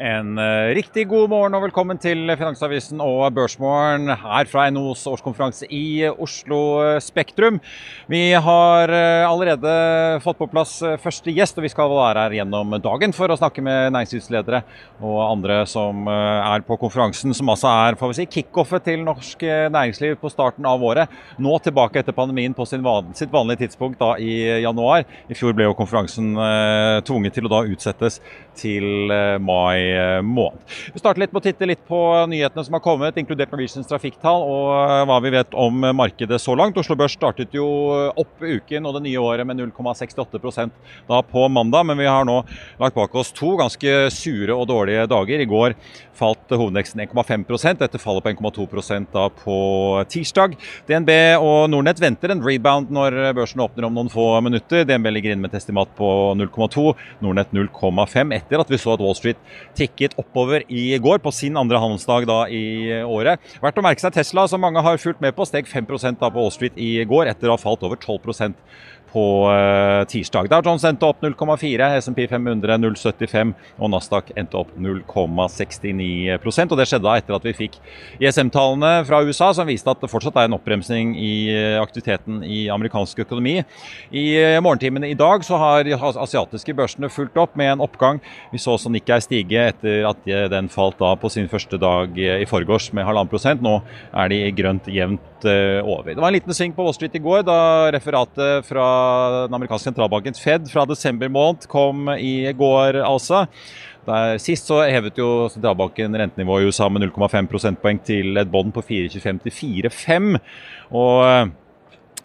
En eh, riktig god morgen og velkommen til Finansavisen og Børsmorgen her fra NHOs årskonferanse i Oslo Spektrum. Vi har eh, allerede fått på plass eh, første gjest, og vi skal være her gjennom dagen for å snakke med næringslivsledere og andre som er på konferansen, som altså er får vi si, kickoffet til norsk næringsliv på starten av året. Nå tilbake etter pandemien på van sitt vanlige tidspunkt da i januar. I fjor ble jo konferansen tvunget til å da utsettes til mai måned. Vi starter litt med å titte litt på nyhetene som har kommet, inkludert Norwegians trafikktall og hva vi vet om markedet så langt. Oslo Børs startet jo opp uken og det nye året med 0,68% da på mandag, men vi har nå lagt bak oss to ganske sure og dårlige dager. I går falt hovedveksten 1,5 Dette fallet på 1,2% da på tirsdag. DNB og Nordnett venter en rebound når børsen åpner om noen få minutter. DNB ligger inne med et estimat på 0,2, Nordnett 0,5 etter at vi så at Wall Street tikket oppover i går, på sin andre handelsdag da i året. Verdt å merke seg Tesla, som mange har fulgt med på, steg 5% da på Wall Street i går, etter å ha falt over 12 på uh, tirsdag. Dow Jones endte opp 0,4, SMP 500 0,75 og Nasdaq endte opp 0,69% og Det skjedde da etter at vi fikk ISM-tallene fra USA som viste at det fortsatt er en oppbremsing i eh, aktiviteten i amerikansk økonomi. I uh, morgentimene i dag så har asiatiske børsene fulgt opp med en oppgang. Vi så også Nikkei stige etter at den falt da på sin første dag i forgårs med halvannen prosent. Nå er de grønt jevnt over. Det var en liten sving på Wall Street i går da referatet fra den amerikanske sentralbanken Fed fra desember måned kom i går, altså. Der, sist så hevet jo sentralbanken rentenivået i USA med 0,5 prosentpoeng til et bånd på 4,25 til 4,5. Og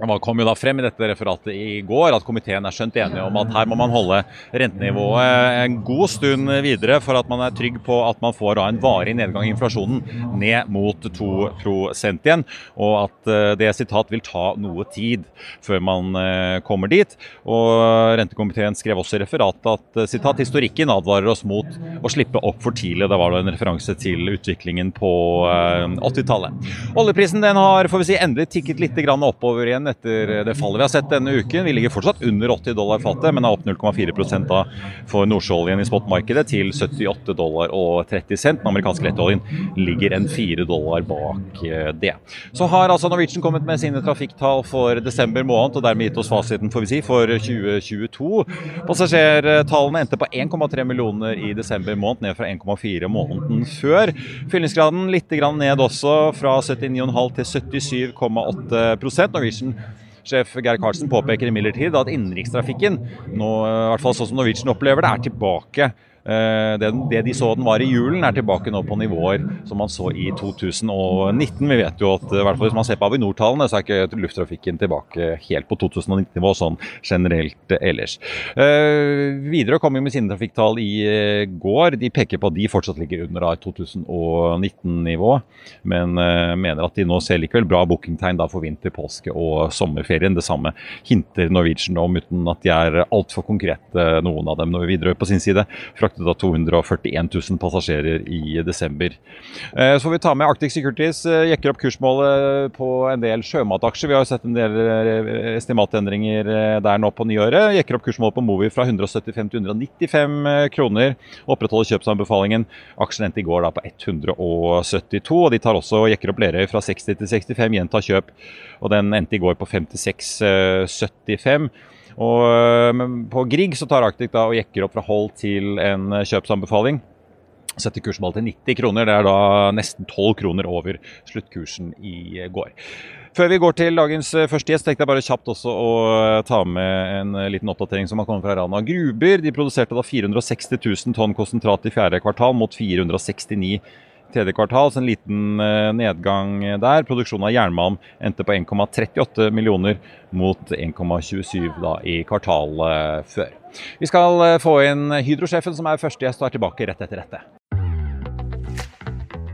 Det kom jo da frem i dette referatet i går at komiteen er skjønt enige om at her må man holde rentenivået en god stund videre for at man er trygg på at man får en varig nedgang i inflasjonen ned mot 2 igjen, og at eh, det sitat vil ta noe tid før man eh, kommer dit. Og Rentekomiteen skrev også i referatet at sitat, historikken advarer oss mot å slippe opp for tidlig. Det var da en referanse til utviklingen på 80-tallet. Oljeprisen den har får vi si, endelig tikket litt oppover igjen etter det fallet vi har sett denne uken. Vi ligger fortsatt under 80 dollar fatet, men er opp 0,4 da for nordsjøoljen i spotmarkedet til 78 dollar og 30 cent. Den amerikanske lettoljen ligger en 4 dollar bak eh, det. Så har altså Norwegian kommet med sine trafikktall for desember måned, og dermed gitt oss fasiten får vi si, for 2022. Passasjertallene endte på 1,3 millioner i desember måned, ned fra 1,4 måneden før. Fyllingsgraden litt ned også, fra 79,5 til 77,8% Norwegian Sjef Geir Karlsen påpeker imidlertid at innenrikstrafikken, nå, i hvert fall sånn som Norwegian opplever det, er tilbake det, det, de så den var i julen, er tilbake nå på nivåer som man så i 2019. Vi vet jo at i hvert fall hvis man ser på Avinor-tallene, så er ikke lufttrafikken tilbake helt på 2019-nivå sånn generelt ellers. Uh, videre kom jo med sine trafikktall i uh, går. De peker på at de fortsatt ligger under 2019-nivå, men mener at de nå ser likevel bra bookingtegn for vinter, påske og sommerferien. Det samme hinter Norwegian om, uten at de er altfor konkrete, noen av dem. Videre på sin side fra fraktet da 241 000 passasjerer i desember. Eh, så får vi ta med Arctic Securities. Eh, jekker opp kursmålet på en del sjømataksjer. Vi har sett en del eh, estimatendringer der nå på nyåret. Jekker opp kursmålet på Movi fra 175 til 195 kroner. Opprettholder kjøpsanbefalingen. Aksjen endte i går da på 172. og De tar også jekker opp Lerøy fra 60 til 65, gjentar kjøp. og Den endte i går på 56,75. Og men på Grieg så tar Arctic da og jekker opp fra hold til en eh, kjøpsanbefaling. Setter kursmål til 90 kroner. Det er da nesten 12 kroner over sluttkursen i går. Før vi går til dagens eh, første gjest, tenkte jeg bare kjapt også å ta med en liten oppdatering som har kommet fra Rana Gruber. De produserte da 460 000 tonn konsentrat i fjerde kvartal mot 469 tredje kvartal, så en liten eh, nedgang der. Produksjonen av jernmalm endte på 1,38 millioner mot 1,27 i kvartalet før. Vi skal eh, få inn Hydro-sjefen, som er første gjest og er tilbake rett etter dette.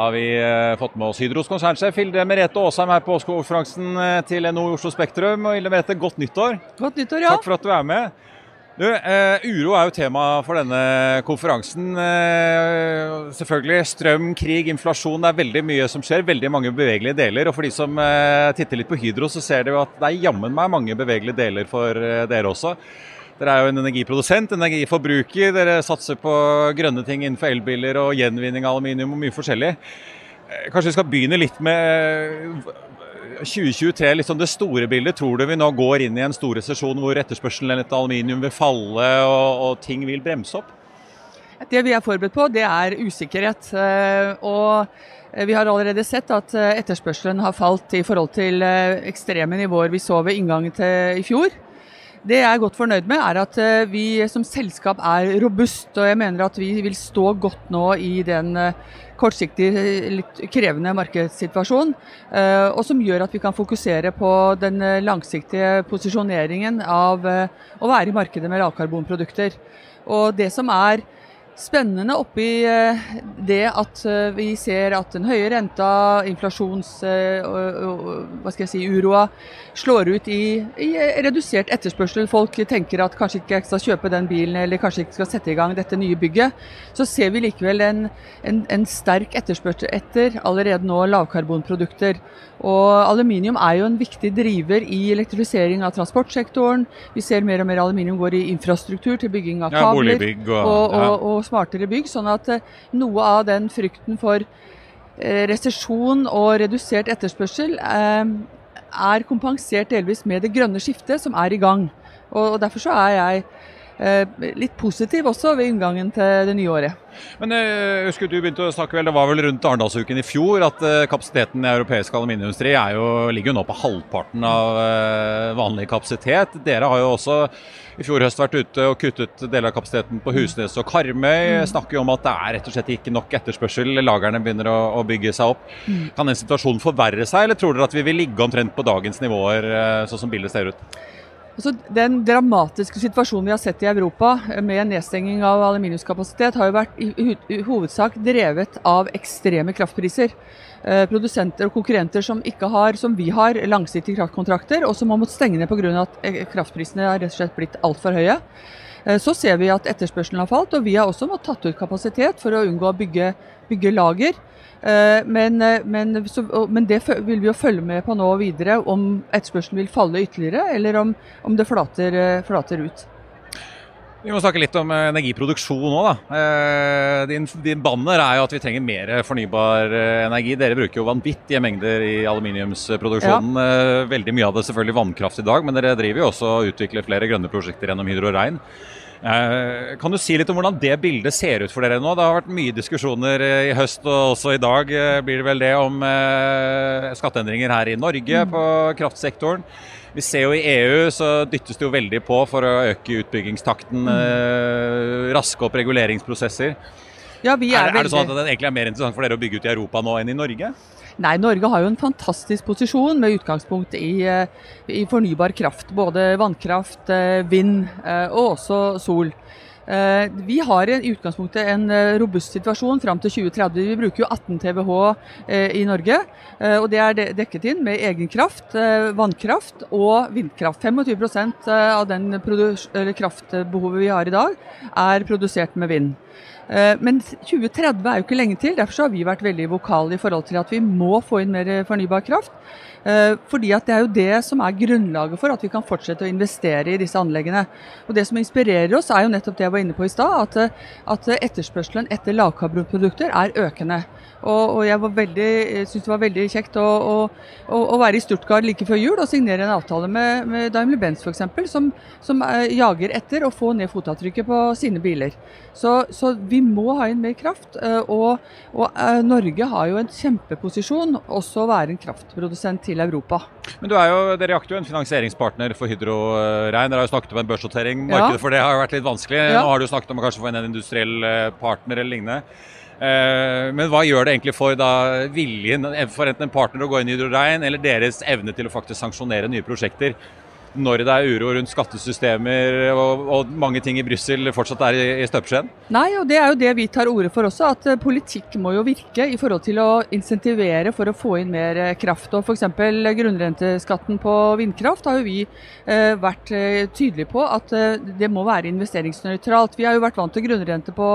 Har vi eh, fått med oss Hydros konsernsjef Hilde Merete Aasheim her på Oslo-konferansen eh, til NO Oslo Spektrum. Og Hilde Merete, godt nyttår. Godt nyttår, ja. Takk for at du er med. Du, eh, uro er jo tema for denne konferansen. Eh, selvfølgelig strøm, krig, inflasjon. Det er veldig mye som skjer. Veldig mange bevegelige deler. Og for de som eh, titter litt på Hydro, så ser de jo at det er jammen meg mange bevegelige deler for eh, dere også. Dere er jo en energiprodusent, energiforbruker. Dere satser på grønne ting innenfor elbiler og gjenvinning av aluminium og mye forskjellig. Eh, kanskje vi skal begynne litt med 2023, liksom det store bildet. Tror du vi nå går inn i en stor resesjon hvor etterspørselen etter aluminium vil falle og, og ting vil bremse opp? Det vi er forberedt på, det er usikkerhet. Eh, og vi har allerede sett at eh, etterspørselen har falt i forhold til ekstreme nivåer vi så ved inngangen til i fjor. Det jeg er godt fornøyd med, er at eh, vi som selskap er robust. Og jeg mener at vi vil stå godt nå i den eh, kortsiktig litt krevende markedssituasjonen. Eh, og som gjør at vi kan fokusere på den langsiktige posisjoneringen av å være i markedet med lavkarbonprodukter. Og det som er spennende oppi eh, det at eh, vi ser at den høye renta, inflasjons... Eh, hva skal jeg si, uroa slår ut i, i, redusert etterspørsel. Folk tenker at kanskje ikke jeg skal kjøpe den bilen eller kanskje ikke skal sette i gang dette nye bygget. Så ser vi likevel en, en, en sterk etterspørsel etter allerede nå lavkarbonprodukter. Og aluminium er jo en viktig driver i elektrifisering av transportsektoren. Vi ser mer og mer aluminium går i infrastruktur til bygging av kabler ja, og, og, og, og, smartere bygg. Sånn at eh, noe av den frykten for eh, resesjon og redusert etterspørsel eh, er kompensert delvis med det grønne skiftet som er i gang. Og, og Derfor så er jeg litt positiv også ved inngangen til det nye året. Men jeg eh, husker du begynte å snakke vel, Det var vel rundt Arendalsuken i fjor at eh, kapasiteten i europeisk aluminiumsindustri ligger jo nå på halvparten av eh, vanlig kapasitet. Dere har jo også i fjor høst vært ute og kuttet deler av kapasiteten på Husnes og Karmøy. Mm. Snakker jo om at det er rett og slett ikke nok etterspørsel. Lagrene begynner å, å bygge seg opp. Mm. Kan den situasjonen forverre seg, eller tror dere at vi vil ligge omtrent på dagens nivåer, sånn som bildet ser ut? Altså, den dramatiske situasjonen vi har sett i Europa med nedstenging av aluminiumskapasitet, har jo vært i, i hovedsak drevet av ekstreme kraftpriser. Eh, produsenter og konkurrenter som ikke har, som vi har, langsiktige kraftkontrakter, og som har måttet stenge ned pga. at eh, kraftprisene har rett og slett blitt altfor høye. Eh, så ser vi at etterspørselen har falt, og vi har også måttet tatt ut kapasitet for å unngå å bygge, bygge lager. Eh, men, eh, men, så, men, det vil vi jo følge med på nå videre, om etterspørselen vil falle ytterligere, eller om, om det flater, flater, ut. Vi må snakke litt om energiproduksjon òg. Din, din, banner er jo at vi trenger mer fornybar energi. Dere bruker jo vanvittige mengder i aluminiumsproduksjonen. Ja. Veldig mye av det selvfølgelig vannkraft i dag, men dere driver jo også og utvikler flere grønne prosjekter gjennom Hydro Rein. Eh, kan du si litt om hvordan det bildet ser ut for dere nå? Det har vært mye diskusjoner eh, i høst og også i dag eh, blir det vel det om skatteendringer her i Norge mm. på kraftsektoren. Vi ser jo i EU så dyttes det jo veldig på for å øke utbyggingstakten, mm. raske opp reguleringsprosesser. Ja, er, er, er, det sånn at det egentlig er mer interessant for dere å bygge ut i Europa nå enn i Norge? Nei, Norge har jo en fantastisk posisjon med utgangspunkt i, eh, i fornybar kraft. Både vannkraft, eh, vind eh, og også sol. Vi har i utgangspunktet en robust situasjon fram til 2030. Vi bruker jo 18 TWh i Norge. og Det er dekket inn med egen kraft, vannkraft og vindkraft. 25% av den kraftbehovet vi har i dag, er produsert med vind. Eh, men 2030 er jo ikke lenge til. Derfor har vi vært veldig vokale i forhold til at vi må få inn mer fornybar kraft. Eh, fordi at det er jo det som er grunnlaget for at vi kan fortsette å investere i disse anleggene. Og Det som inspirerer oss, er jo nettopp det jeg var inne på i stad, at, at etterspørselen etter lavkarbonprodukter er økende. Og, og jeg synes det var veldig kjekt å, å, å, være i Stuttgart like før jul og signere en avtale med, med Daimler-Benz f.eks., som, som eh, jager etter å få ned fotavtrykket på sine biler. Så, så vi må ha inn mer kraft. Eh, og, og, eh, Norge har jo en kjempeposisjon også å være en kraftprodusent til Europa. Men du er jo, Dere jakter jo en finansieringspartner for Hydro Rein. Dere har jo snakket om en børsnotering. Markedet ja. for det har vært litt vanskelig. Ja. Nå har du snakket om å kanskje få inn en industriell partner eller lignende. Eh, men hva gjør det egentlig for viljen for enten en partner å gå inn i Hydro Rein, eller deres evne til å faktisk sanksjonere nye prosjekter? Når det er uro rundt skattesystemer og, og mange ting i Brussel fortsatt er i, i støpeskjeen? Nei, og det er jo det vi tar ordet for også. At eh, politikk må jo virke i forhold til å insentivere for å få inn mer eh, kraft. Og F.eks. grunnrenteskatten på vindkraft har jo vi eh, vært eh, tydelige på at eh, det må være investeringsnøytralt. Vi har jo vært vant til grunnrente på,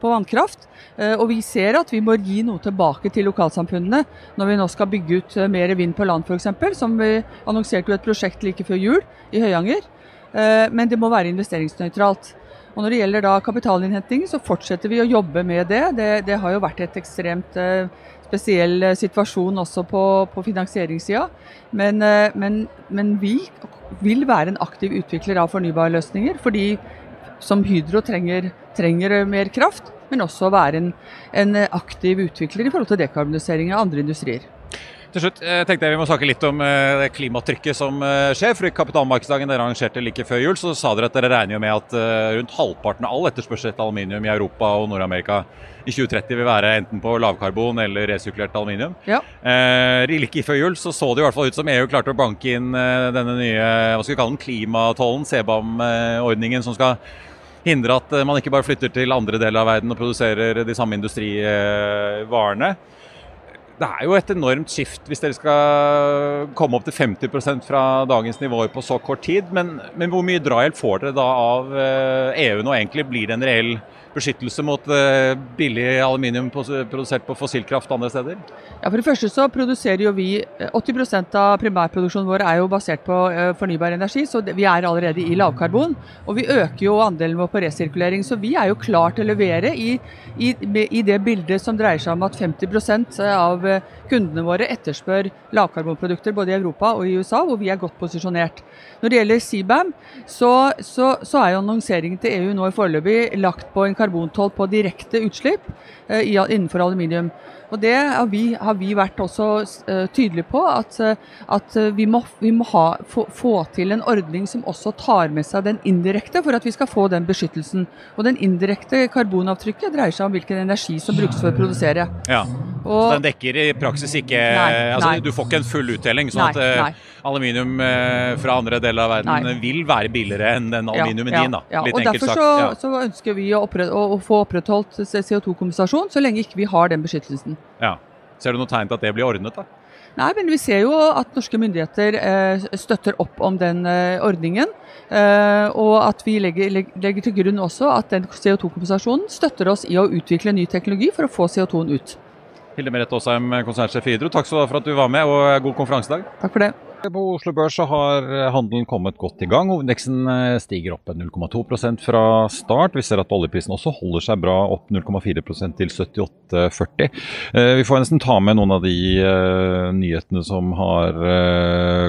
på vannkraft, eh, og vi ser at vi må gi noe tilbake til lokalsamfunnene når vi nå skal bygge ut mer vind på land f.eks. Som vi annonserte jo et prosjekt like før jul i Høyanger. Eh, men det må være investeringsnøytralt. Og Når det gjelder da kapitalinnhenting, så fortsetter vi å jobbe med det. Det, det har jo vært et ekstremt eh, spesiell eh, situasjon også på, på finansieringssida. Men, men, men, vi vil være en aktiv utvikler av fornybarløsninger. Fordi som Hydro trenger, trenger mer kraft, men også være en, en aktiv utvikler i forhold til dekarbonisering av andre industrier. Til slutt jeg tenkte jeg vi må snakke litt om eh, det klimatrykket som eh, skjer. for I kapitalmarkedsdagen dere arrangerte like før jul, så sa dere at dere regner med at eh, rundt halvparten av all etterspørsel etter aluminium i Europa og Nord-Amerika i 2030 vil være enten på lavkarbon eller resirkulert aluminium. Ja. Eh, like før jul så, så det i hvert fall ut som EU klarte å banke inn denne nye hva skal vi kalle den, klimatollen, CBAM-ordningen, som skal hindre at man ikke bare flytter til andre deler av verden og produserer de samme industrivarene det er jo et enormt skift hvis dere skal komme opp til 50% fra dagens nivåer på så kort tid. Men, men hvor mye drahjelp får dere da av EU eh, e nå? Egentlig blir det en reell beskyttelse mot eh, billig aluminium produsert på fossilkraft andre steder? Ja, For det første så produserer jo vi 80 eh, av primærproduksjonen vår er jo basert på fornybar energi, så vi er allerede i lavkarbon. Og vi øker jo andelen vår på resirkulering, så vi er jo klar til å levere i, i, i det bildet som dreier seg om at 50 av kundene våre etterspør lavkarbonprodukter både i Europa og i USA, hvor vi er godt posisjonert. Når det gjelder CBAM, så, så, så er jo annonseringen til EU nå i foreløpig lagt på en karbontoll på direkte utslipp eh, innenfor aluminium. Og Det har vi, har vi vært også uh, tydelige på, at, uh, at uh, vi må, vi må ha, få, få, til en ordning som også tar med seg den indirekte, for at vi skal få den beskyttelsen. Og Den indirekte karbonavtrykket dreier seg om hvilken energi som brukes for å produsere. Ja, og, Så den dekker i praksis ikke nei, altså, nei. Du får ikke en full uttelling. sånn nei, at aluminium fra andre deler av verden vil være billigere enn den aluminiumen ja, ja, din. da. Ja, og Derfor så, så, ønsker vi å, opprett, å, å få opprettholdt CO2-kompensasjon så lenge ikke vi har den beskyttelsen. Ja. Ser du noe tegn til at det blir ordnet? da? Nei, men vi ser jo at norske myndigheter eh, støtter opp om den eh, ordningen. Eh, og at vi legger, legger, til grunn også at den CO2-kompensasjonen støtter oss i å utvikle ny teknologi for å få CO2-en ut. Hilde Merete Aasheim, konsernsjef i Hydro, takk for at du var med, og god konferansedag. Takk for det. På Oslo Børs har eh, handelen kommet godt i gang. Hovedindeksen eh, stiger opp 0,2% fra start. Vi ser at oljeprisen også holder seg bra, opp 0,4% til 78,40. Eh, vi får nesten ta med noen av de nyhetene som har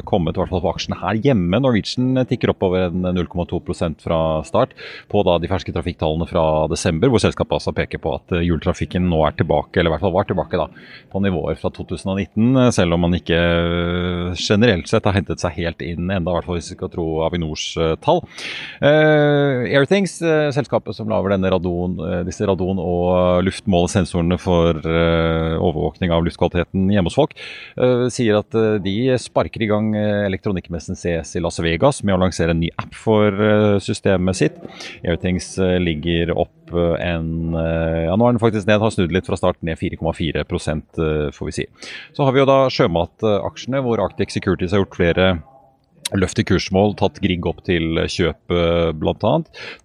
kommet, i hvert fall for aksjene her hjemme. Norwegian tikker oppover 0,2% fra start på da de ferske trafikktallene fra desember, hvor selskapet altså peker på at hjultrafikken nå er tilbake, eller i hvert fall var tilbake da, på nivåer fra 2019, selv om man ikke generelt generelt sett har hentet seg helt inn, enda i hvert fall hvis vi skal tro Avinors uh, tall. Uh, Airthings, uh, selskapet som lager radon, disse radon- og luftmålesensorene for overvåkning av luftkvaliteten hjemme hos folk, sier at de sparker i gang elektronikkmessen CS i Las Vegas med å lansere en ny app for systemet sitt. Airthings ligger opp en Ja, nå er den faktisk ned, har snudd litt fra start, ned 4,4% får vi si. Så har vi jo da sjømataksjene, hvor Arctic Securities har gjort flere løft i kursmål, tatt Grieg opp til kjøp bl.a.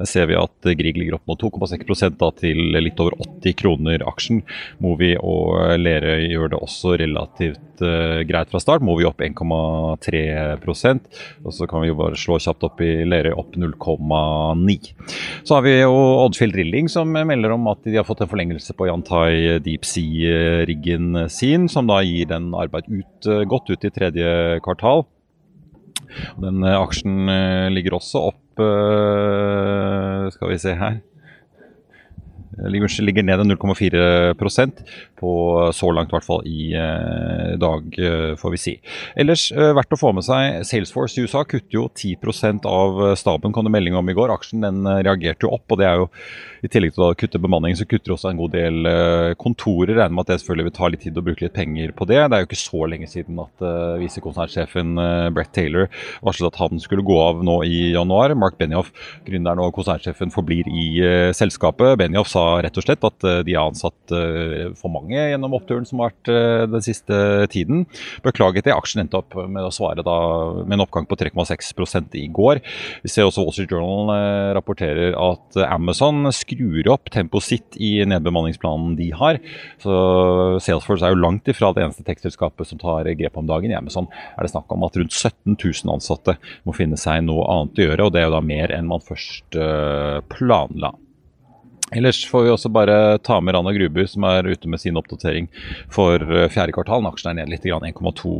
Der ser vi at Grieg ligger opp mot 2,6 til litt over 80 kroner aksjen. Movi og Lerøy gjør det også relativt uh, greit fra start. Movi opp 1,3% og så kan vi jo bare slå kjapt opp i Lerøy opp 0,9. Så har vi jo Oddfield Drilling som melder om at de har fått en forlengelse på Yantai Deep Sea-riggen sin, som da gir den arbeid ut, godt ut i tredje kvartal. Den eh, aksjen eh, ligger også opp eh, Skal vi se her ligger, ligger ned 0,4% på så langt, i hvert fall i eh, dag, får vi si. Ellers verdt å få med seg Salesforce i USA kutter jo 10 av staben, kom det melding om i går. Aksjen den reagerte jo opp, og det er jo i tillegg til å kutte bemanningen, så kutter også en god del kontorer. Regner med at det selvfølgelig vil ta litt tid å bruke litt penger på det. Det er jo ikke så lenge siden at visekonsernsjefen Brett Taylor varslet at han skulle gå av nå i januar. Mark Benioff, gründeren og konsernsjefen, forblir i selskapet. Benioff sa rett og slett at de har ansatt for mange gjennom oppturen som har vært den siste tiden. Beklaget det. Aksjen endte opp med å svare da med en oppgang på 3,6 i går. Vi ser også Wall Street Journal rapporterer at Amazon skrur opp tempoet sitt i nedbemanningsplanen de har. Så Salesforce er jo langt ifra det eneste tekstselskapet som tar grep om dagen. I Amazon er det snakk om at rundt 17 000 ansatte må finne seg noe annet å gjøre, og det er jo da mer enn man først planla. Ellers får vi også bare ta med Rana Gruber, som er ute med sin oppdatering for eh, fjerde kvartal. Aksjen er ned litt, 1,2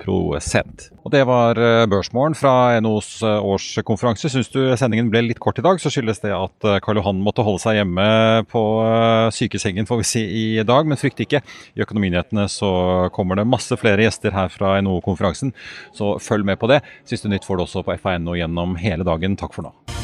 prosent. Og Det var eh, børsmålen fra NHOs eh, årskonferanse. Syns du sendingen ble litt kort i dag, så skyldes det at Karl Johan måtte holde seg hjemme på sykesengen får vi si, i dag. Men frykt ikke, i Økonominyhetene så kommer det masse flere gjester her fra NHO-konferansen, så følg med på det. Siste nytt får du også på FA.no gjennom hele dagen. Takk for nå.